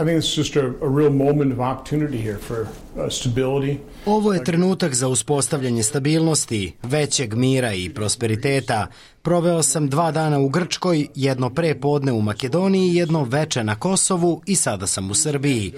I think it's just a, a real moment of opportunity here for uh, stability. Ovo je trenutak za uspostavljanje stabilnosti, većeg mira i prosperiteta. Proveo sam dva dana u Grčkoj, jedno pre podne u Makedoniji, jedno veče na Kosovu i sada sam u Srbiji.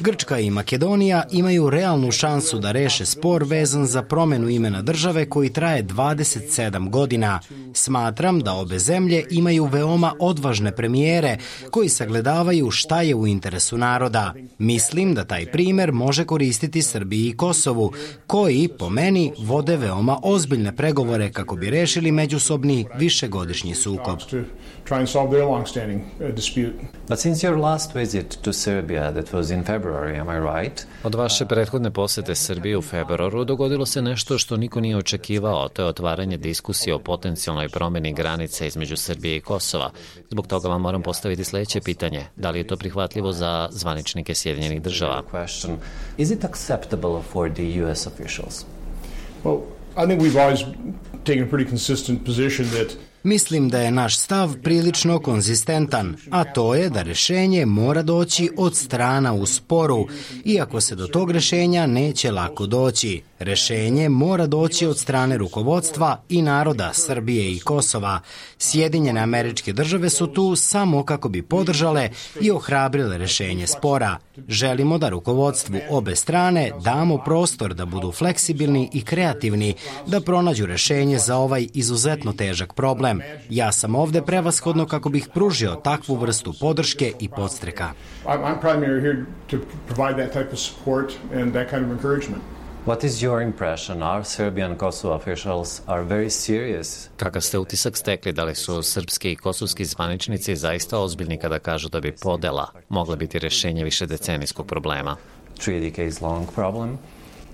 Grčka i Makedonija imaju realnu šansu da reše spor vezan za promenu imena države koji traje 27 godina. Smatram da obe zemlje imaju veoma odvažne premijere koji sagledavaju šta je u interesu naroda. Mislim da taj primer može koristiti Srbiji i Kosovu, koji, po meni, vode veoma ozbiljne pregovore kako bi rešili međusobni višegodišnji sukob. But since your last visit to Serbia that was in February, am I right? Od vaše prethodne posete Srbiji u februaru dogodilo se nešto što niko nije očekivao, to je otvaranje diskusije o potencijalnoj promeni granice između Srbije i Kosova. Zbog toga vam moram postaviti sledeće pitanje. Da li je to prihvatljivo za zvaničnike Sjedinjenih država? Is it acceptable for the US officials? Well, I think we've always taken a pretty consistent position that Mislim da je naš stav prilično konzistentan, a to je da rešenje mora doći od strana u sporu, iako se do tog rešenja neće lako doći. Rešenje mora doći od strane rukovodstva i naroda Srbije i Kosova. Sjedinjene američke države su tu samo kako bi podržale i ohrabrile rešenje spora. Želimo da rukovodstvu obe strane damo prostor da budu fleksibilni i kreativni, da pronađu rešenje za ovaj izuzetno težak problem. Ja sam ovde prevashodno kako bih pružio takvu vrstu podrške i podstreka. I'm primarily here to provide that type of support and that kind of encouragement. What is your impression? Our Serbian Kosovo officials are very serious. Kakav ste utisak stekli da li su srpski i kosovski zvaničnici zaista ozbiljni kada kažu da bi podela mogla biti rešenje više decenijskog problema? Three decades long problem.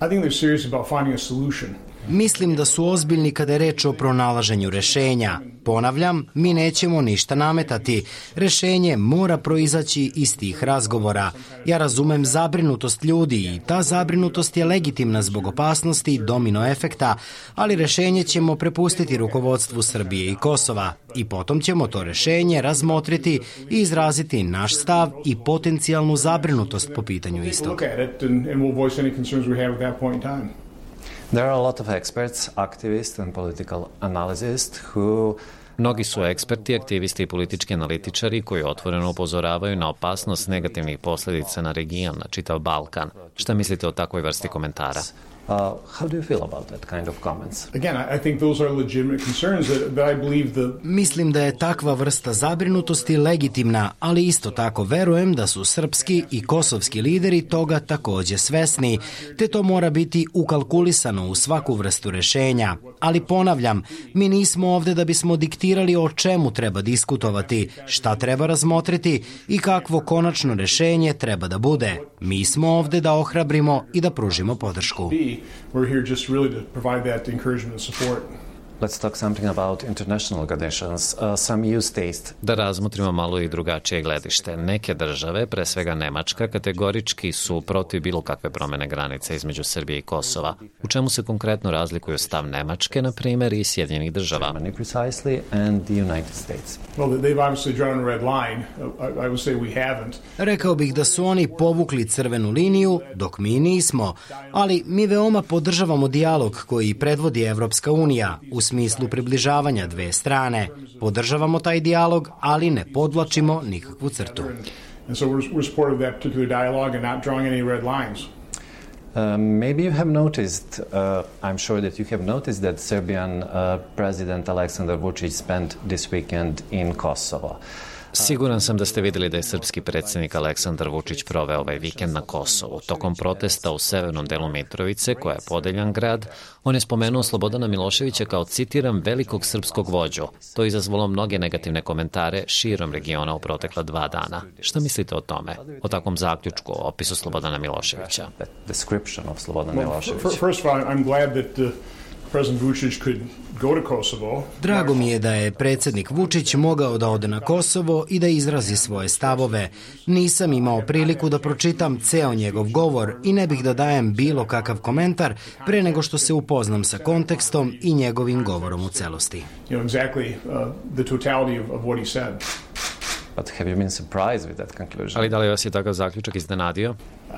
I think they're serious about finding a solution. Mislim da su ozbiljni kada je reč o pronalaženju rešenja. Ponavljam, mi nećemo ništa nametati. Rešenje mora proizaći iz tih razgovora. Ja razumem zabrinutost ljudi i ta zabrinutost je legitimna zbog opasnosti i domino efekta, ali rešenje ćemo prepustiti rukovodstvu Srbije i Kosova i potom ćemo to rešenje razmotriti i izraziti naš stav i potencijalnu zabrinutost po pitanju istog. There are a lot of experts, activists and political analysts who Mnogi su eksperti, aktivisti i politički analitičari koji otvoreno upozoravaju na opasnost negativnih posledica na region, na čitav Balkan. Šta mislite o takvoj vrsti komentara? Uh, how do you feel about that kind of comments? Again, I think those are legitimate concerns that, that I believe the... Mislim da je takva vrsta zabrinutosti legitimna, ali isto tako verujem da su srpski i kosovski lideri toga takođe svesni, te to mora biti ukalkulisano u svaku vrstu rešenja. Ali ponavljam, mi nismo ovde da bismo diktirali o čemu treba diskutovati, šta treba razmotriti i kakvo konačno rešenje treba da bude. Mi smo ovde da ohrabrimo i da pružimo podršku. We're here just really to provide that encouragement and support. Let's talk something about international conditions. Uh, some EU states... Da razmotrimo malo i drugačije gledište. Neke države, pre svega Nemačka, kategorički su protiv bilo kakve promene granice između Srbije i Kosova. U čemu se konkretno razlikuju stav Nemačke, na primer, i Sjedinjenih država? Germany precisely and the United States. Well, they've obviously drawn a red line. I, I would say we haven't. Rekao bih da su oni povukli crvenu liniju, dok mi nismo, ali mi veoma podržavamo dijalog koji predvodi Evropska unija u smislu približavanja dve strane. Podržavamo taj dijalog, ali ne podvlačimo nikakvu crtu. And so we're, we're supportive of that particular dialogue and not drawing any red lines. Uh, maybe you have noticed, uh, I'm sure that you have noticed that Serbian uh, President Aleksandar Vučić spent this weekend in Kosovo. Siguran sam da ste videli da je srpski predsednik Aleksandar Vučić proveo ovaj vikend na Kosovu. Tokom protesta u severnom delu Mitrovice, koja je podeljan grad, on je spomenuo Slobodana Miloševića kao, citiram, velikog srpskog vođu. To je izazvalo mnoge negativne komentare širom regiona u protekla dva dana. Šta mislite o tome? O takvom zaključku, o opisu Slobodana Miloševića? Description of Slobodan Milošević. First of all, I'm glad that uh, President Vučić could. Drago mi je da je predsednik Vučić mogao da ode na Kosovo i da izrazi svoje stavove. Nisam imao priliku da pročitam ceo njegov govor i ne bih da dajem bilo kakav komentar pre nego što se upoznam sa kontekstom i njegovim govorom u celosti. You know, exactly uh, the totality of, of what he said. But have you been surprised with that conclusion? Ali da li vas je takav zaključak iznenadio? Uh,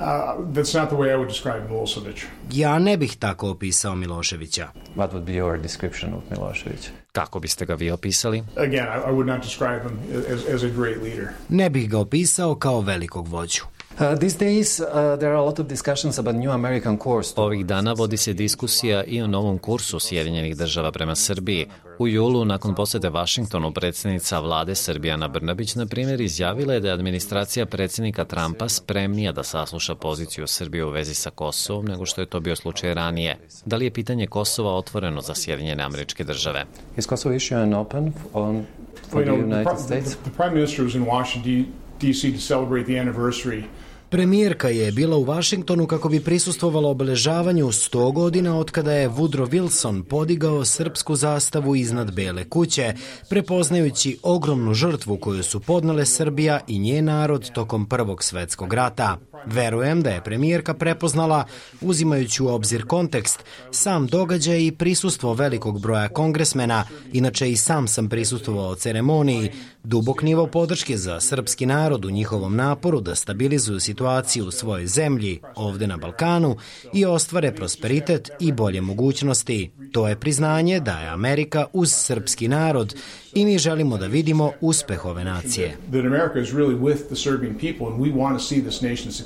that's not the way I would describe Milosevic. Ja ne bih tako opisao Miloševića. What would be your description of Milosevic? Kako biste ga vi opisali? Again, I, I would not describe him as, as a great leader. Ne bih ga opisao kao velikog vođu. Uh, these days, uh, there are a lot of discussions about new American course. Ovih dana vodi se diskusija i o novom kursu Sjedinjenih država prema Srbiji. U julu, nakon posete Vašingtonu, predsednica vlade Srbijana Brnabić, na primjer, izjavila je da je administracija predsednika Trumpa spremnija da sasluša poziciju Srbije u vezi sa Kosovom nego što je to bio slučaj ranije. Da li je pitanje Kosova otvoreno za Sjedinjene američke države? Is Kosovo issue an open on, for the United States? the, the prime minister was in Washington, D.C. to celebrate the anniversary Premijerka je bila u Vašingtonu kako bi prisustvovala obeležavanju 100 godina od kada je Woodrow Wilson podigao srpsku zastavu iznad Bele kuće, prepoznajući ogromnu žrtvu koju su podnale Srbija i njen narod tokom Prvog svetskog rata. Verujem da je premijerka prepoznala, uzimajući u obzir kontekst, sam događaj i prisustvo velikog broja kongresmena, inače i sam sam prisustvovao ceremoniji, dubok nivo podrške za srpski narod u njihovom naporu da stabilizuju situaciju u svojoj zemlji, ovde na Balkanu, i ostvare prosperitet i bolje mogućnosti. To je priznanje da je Amerika uz srpski narod i mi želimo da vidimo uspeh ove nacije.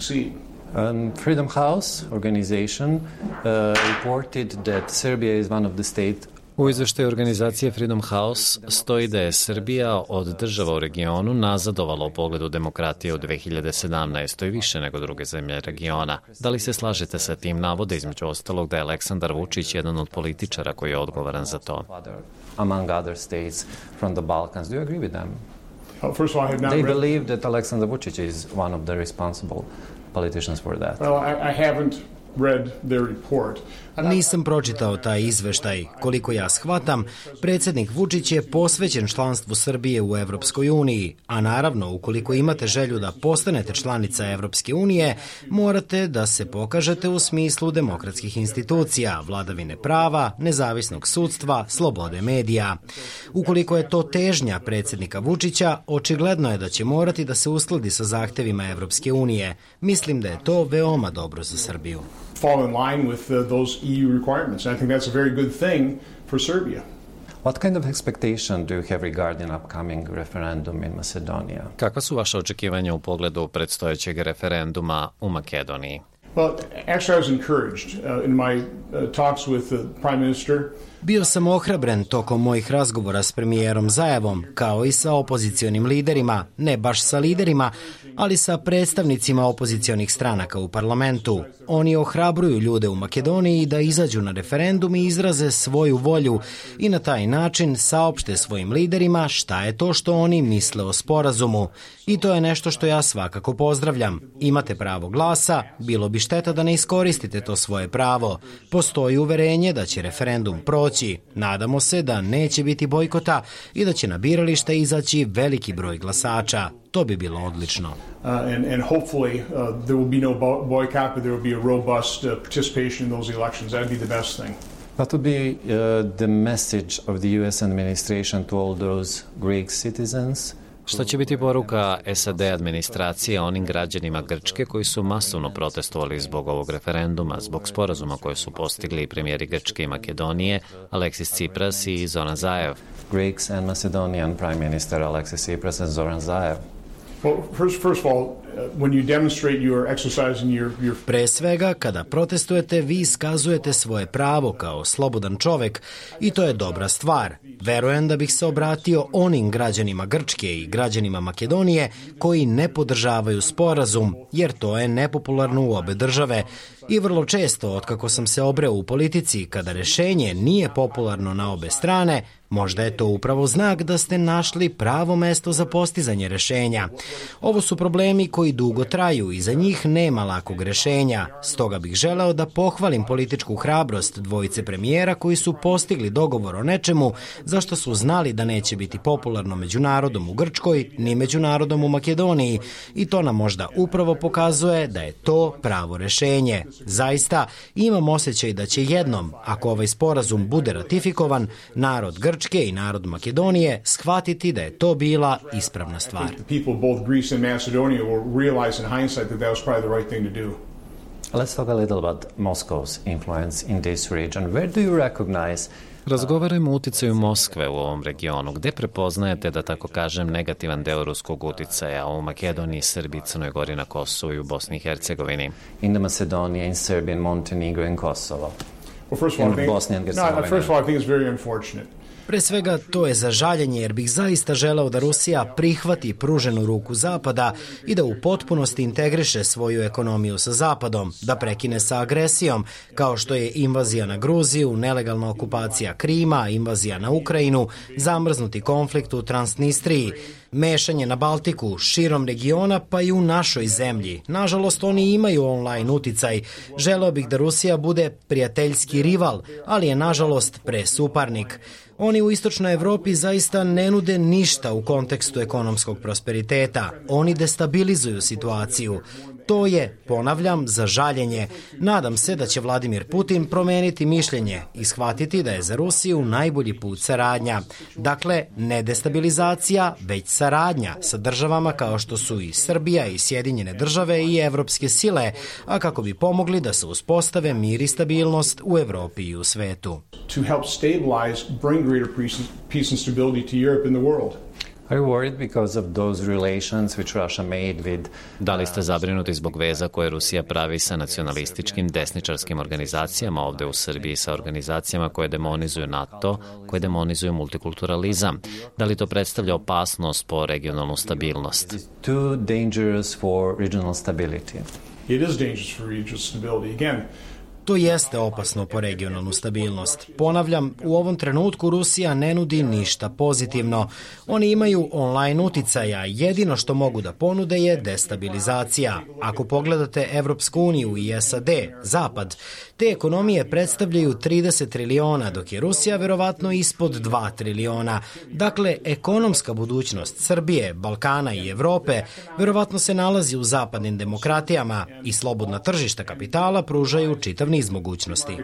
Succeed. Um, Freedom House organization uh, reported that Serbia is one of the state U izveštaju organizacije Freedom House stoji da je Srbija od država u regionu nazadovala u pogledu demokratije u 2017. i više nego druge zemlje regiona. Da li se slažete sa tim navode između ostalog da je Aleksandar Vučić jedan od političara koji je odgovoran za to? among other states from the Balkans. Do you agree with them? Uh, First of all, I have not They read. believe that Alexander Vucic is one of the responsible politicians for that. Well, I, I haven't Nisam pročitao taj izveštaj. Koliko ja shvatam, predsednik Vučić je posvećen članstvu Srbije u Evropskoj uniji, a naravno, ukoliko imate želju da postanete članica Evropske unije, morate da se pokažete u smislu demokratskih institucija, vladavine prava, nezavisnog sudstva, slobode medija. Ukoliko je to težnja predsednika Vučića, očigledno je da će morati da se uskladi sa zahtevima Evropske unije. Mislim da je to veoma dobro za Srbiju. Fall in line with uh, those EU requirements. And I think that's a very good thing for Serbia. What kind of expectation do you have regarding upcoming referendum in Macedonia? Kakva su vaše očekivanja u pogledu predstojećeg referenduma u Makedoniji? Well, actually, I was encouraged uh, in my uh, talks with the prime minister. Bio sam ohrabren tokom mojih razgovora s premijerom Zajevom, kao i sa opozicionim liderima, ne baš sa liderima, ali sa predstavnicima opozicionih stranaka u parlamentu. Oni ohrabruju ljude u Makedoniji da izađu na referendum i izraze svoju volju i na taj način saopšte svojim liderima šta je to što oni misle o sporazumu. I to je nešto što ja svakako pozdravljam. Imate pravo glasa, bilo bi šteta da ne iskoristite to svoje pravo. Postoji uverenje da će referendum proći. Nadamo se da neće biti bojkota i da će na biralište izaći veliki broj glasača. To bi bilo odlično. Uh, and, and hopefully uh, there will be no bo- boycott, but there will be a robust uh, participation in those elections. That'd be the best thing. What would be uh, the message of the US administration to all those Greek citizens Šta će biti poruka SAD administracije onim građanima Grčke koji su masovno protestovali zbog ovog referenduma, zbog sporazuma koje su postigli premijeri Grčke i Makedonije, Aleksis Tsipras i Zoran Zaev? Greeks and Macedonian Prime Minister Alexis Tsipras and Zoran Zaev. Pre svega, kada protestujete, vi iskazujete svoje pravo kao slobodan čovek i to je dobra stvar. Verujem da bih se obratio onim građanima Grčke i građanima Makedonije koji ne podržavaju sporazum, jer to je nepopularno u obe države i vrlo često, otkako sam se obreo u politici, kada rešenje nije popularno na obe strane, Možda je to upravo znak da ste našli pravo mesto za postizanje rešenja. Ovo su problemi koji dugo traju i za njih nema lakog rešenja. Stoga bih želeo da pohvalim političku hrabrost dvojice premijera koji su postigli dogovor o nečemu zašto su znali da neće biti popularno među narodom u Grčkoj ni među narodom u Makedoniji i to nam možda upravo pokazuje da je to pravo rešenje. Zaista imam osjećaj da će jednom, ako ovaj sporazum bude ratifikovan, narod Grčke Grčke i narod Makedonije shvatiti da je to bila ispravna stvar. Let's talk a little about Moscow's influence in this region. Where do you recognize Razgovarajmo o uticaju Moskve u ovom regionu. Gde prepoznajete, da tako kažem, negativan deo ruskog uticaja u Makedoniji, Srbiji, Crnoj Gori, na Kosovu i u Bosni i Hercegovini? In the Macedonia, in Serbia, in Montenegro, in Kosovo. Well, first of all, I think, no, first of all, I think it's very unfortunate. Pre svega to je za žaljenje jer bih zaista želeo da Rusija prihvati pruženu ruku Zapada i da u potpunosti integriše svoju ekonomiju sa Zapadom, da prekine sa agresijom, kao što je invazija na Gruziju, nelegalna okupacija Krima, invazija na Ukrajinu, zamrznuti konflikt u Transnistriji, mešanje na Baltiku, širom regiona pa i u našoj zemlji. Nažalost, oni imaju online uticaj. Želeo bih da Rusija bude prijateljski rival, ali je nažalost presuparnik. Oni u istočnoj Evropi zaista ne nude ništa u kontekstu ekonomskog prosperiteta. Oni destabilizuju situaciju. To je, ponavljam, za žaljenje. Nadam se da će Vladimir Putin promeniti mišljenje i shvatiti da je za Rusiju najbolji put saradnja. Dakle, ne destabilizacija, već saradnja sa državama kao što su i Srbija i Sjedinjene države i evropske sile, a kako bi pomogli da se uspostave mir i stabilnost u Evropi i u svetu. To help stabilize, bring greater peace and stability to Europe and the world. Are you worried because of those relations which Russia made with Da li ste zabrinuti zbog veza koje Rusija pravi sa nacionalističkim desničarskim organizacijama ovde u Srbiji sa organizacijama koje demonizuju NATO, koje demonizuju multikulturalizam? Da li to predstavlja opasnost po regionalnu stabilnost? Too dangerous for regional stability. It is dangerous for regional stability. Again, To jeste opasno po regionalnu stabilnost. Ponavljam, u ovom trenutku Rusija ne nudi ništa pozitivno. Oni imaju online uticaja, jedino što mogu da ponude je destabilizacija. Ako pogledate Evropsku uniju i SAD, Zapad, te ekonomije predstavljaju 30 triliona, dok je Rusija verovatno ispod 2 triliona. Dakle, ekonomska budućnost Srbije, Balkana i Evrope verovatno se nalazi u zapadnim demokratijama i slobodna tržišta kapitala pružaju čitav niz mogućnosti.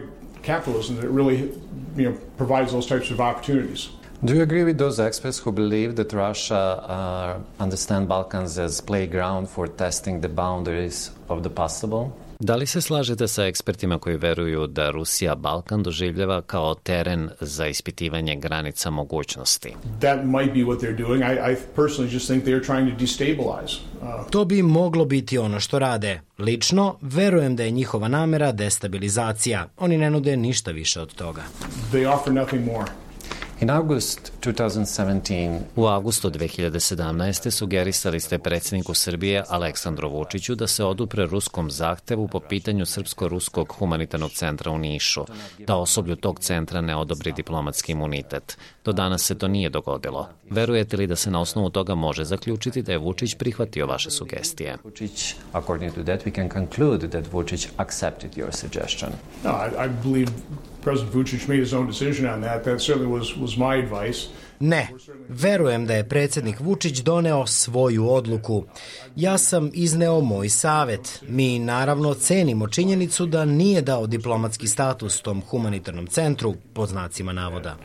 Do you agree with those experts who believe that Russia uh, understand Balkans as playground for testing the boundaries of the possible? Da li se slažete sa ekspertima koji veruju da Rusija Balkan doživljava kao teren za ispitivanje granica mogućnosti? That might be what they're doing. I, I personally just think they're trying to destabilize. Uh... To bi moglo biti ono što rade. Lično, verujem da je njihova namera destabilizacija. Oni ne nude ništa više od toga. They offer nothing more. In August 2017, u avgustu 2017. sugerisali ste predsjedniku Srbije Aleksandru Vučiću da se odupre ruskom zahtevu po pitanju Srpsko-ruskog humanitarnog centra u Nišu, da osoblju tog centra ne odobri diplomatski imunitet. Do danas se to nije dogodilo. Verujete li da se na osnovu toga može zaključiti da je Vučić prihvatio vaše sugestije? Vučić, according to that, we can conclude that Vučić accepted your suggestion. No, I, I believe President Vučić made his own decision on that. That certainly was, was my advice. Ne, verujem da je predsednik Vučić doneo svoju odluku. Ja sam izneo moj savet. Mi naravno cenimo činjenicu da nije dao diplomatski status tom humanitarnom centru, pod znacima navoda.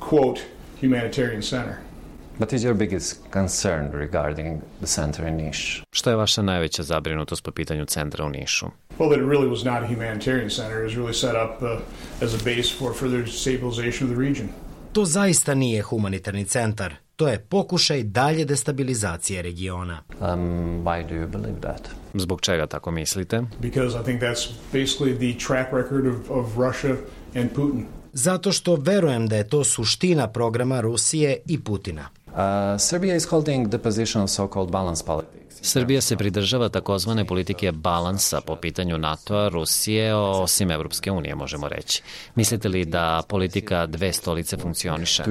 Quote, humanitarian center. What is your biggest concern regarding the center in Niš? Šta je vaša najveća zabrinutost po pitanju centra u Nišu? Well, that it really was not a humanitarian center. It was really set up uh, as a base for further stabilization of the region. To zaista nije humanitarni centar. To je pokušaj dalje destabilizacije regiona. Um, why do you believe that? Zbog čega tako mislite? Because I think that's basically the track record of, of Russia and Putin. Zato što verujem da je to suština programa Rusije i Putina. Uh, Serbia is holding the position of so-called balance politics. Srbija se pridržava takozvane politike balansa po pitanju NATO-a, Rusije, osim Evropske unije, možemo reći. Mislite li da politika dve stolice funkcioniše?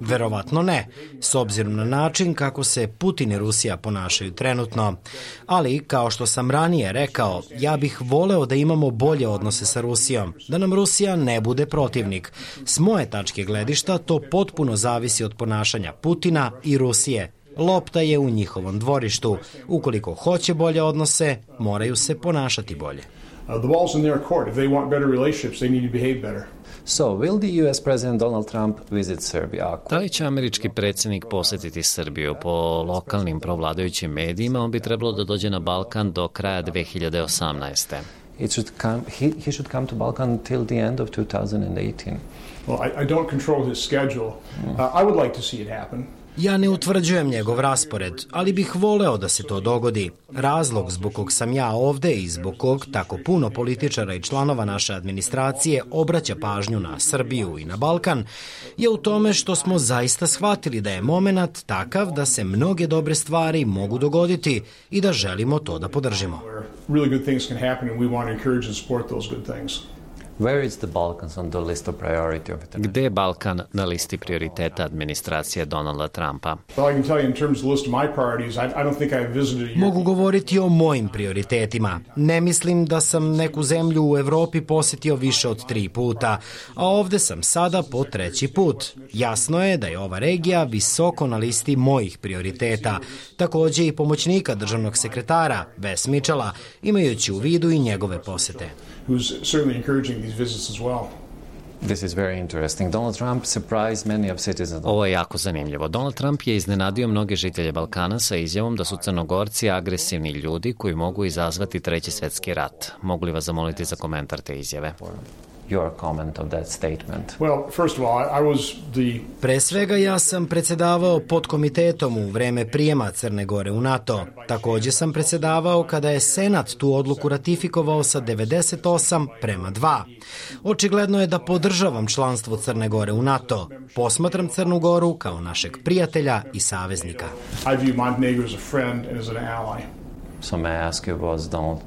Verovatno ne, s obzirom na način kako se Putin i Rusija ponašaju trenutno. Ali, kao što sam ranije rekao, ja bih voleo da imamo bolje odnose sa Rusijom, da nam Rusija ne bude protivnik. S moje tačke gledišta to potpuno zavisi od ponašanja Putina i Rusije. Lopta je u njihovom dvorištu. Ukoliko hoće bolje odnose, moraju se ponašati bolje. Uh, the ball's in their court. If they want better relationships, they need to behave better. So, will the US President Donald Trump visit Serbia? Da li će američki predsjednik posetiti Srbiju? Po lokalnim provladajućim medijima on bi trebalo da dođe na Balkan do kraja 2018. It should come, he, he should come to Balkan till the end of 2018. Well, I, I don't control his schedule. Uh, I would like to see it happen. Ja ne utvrđujem njegov raspored, ali bih voleo da se to dogodi. Razlog zbog kog sam ja ovde i zbog kog tako puno političara i članova naše administracije obraća pažnju na Srbiju i na Balkan je u tome što smo zaista shvatili da je moment takav da se mnoge dobre stvari mogu dogoditi i da želimo to da podržimo. Really good things can happen and we want to encourage and support those good things. Where is the Balkans on the list of priority of it? Gde je Balkan na listi prioriteta administracije Donalda Trumpa? Well, I can tell you in terms of the list of my priorities, I, I don't think I've visited a Mogu govoriti o mojim prioritetima. Ne mislim da sam neku zemlju u Evropi posetio više od tri puta, a ovde sam sada po treći put. Jasno je da je ova regija visoko na listi mojih prioriteta, takođe i pomoćnika državnog sekretara, Ves Mičela, imajući u vidu i njegove posete. Who's certainly encouraging these visits as well. This is very interesting. Donald Trump surprised many of citizens. Ovo je jako zanimljivo. Donald Trump je iznenadio mnoge žitelje Balkana sa izjavom da su crnogorci agresivni ljudi koji mogu izazvati treći svetski rat. Mogu li vas zamoliti za komentar te izjave? Your comment of that statement. Well, first of all, I, was the Pre svega ja sam predsedavao pod komitetom u vreme prijema Crne Gore u NATO. Takođe sam predsedavao kada je Senat tu odluku ratifikovao sa 98 prema 2. Očigledno je da podržavam članstvo Crne Gore u NATO. Posmatram Crnu Goru kao našeg prijatelja i saveznika. I view Montenegro as a friend and as an ally. So may I ask you, was Donald,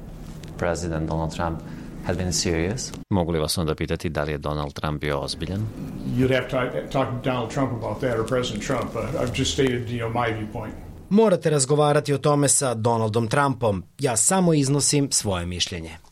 President Donald Trump had been serious? Mogu li vas onda pitati da li je Donald Trump bio ozbiljan? You'd have to talk, talk to Donald Trump about that or President Trump. Uh, I've just stated, you know, my viewpoint. Morate razgovarati o tome sa Donaldom Trumpom. Ja samo iznosim svoje mišljenje.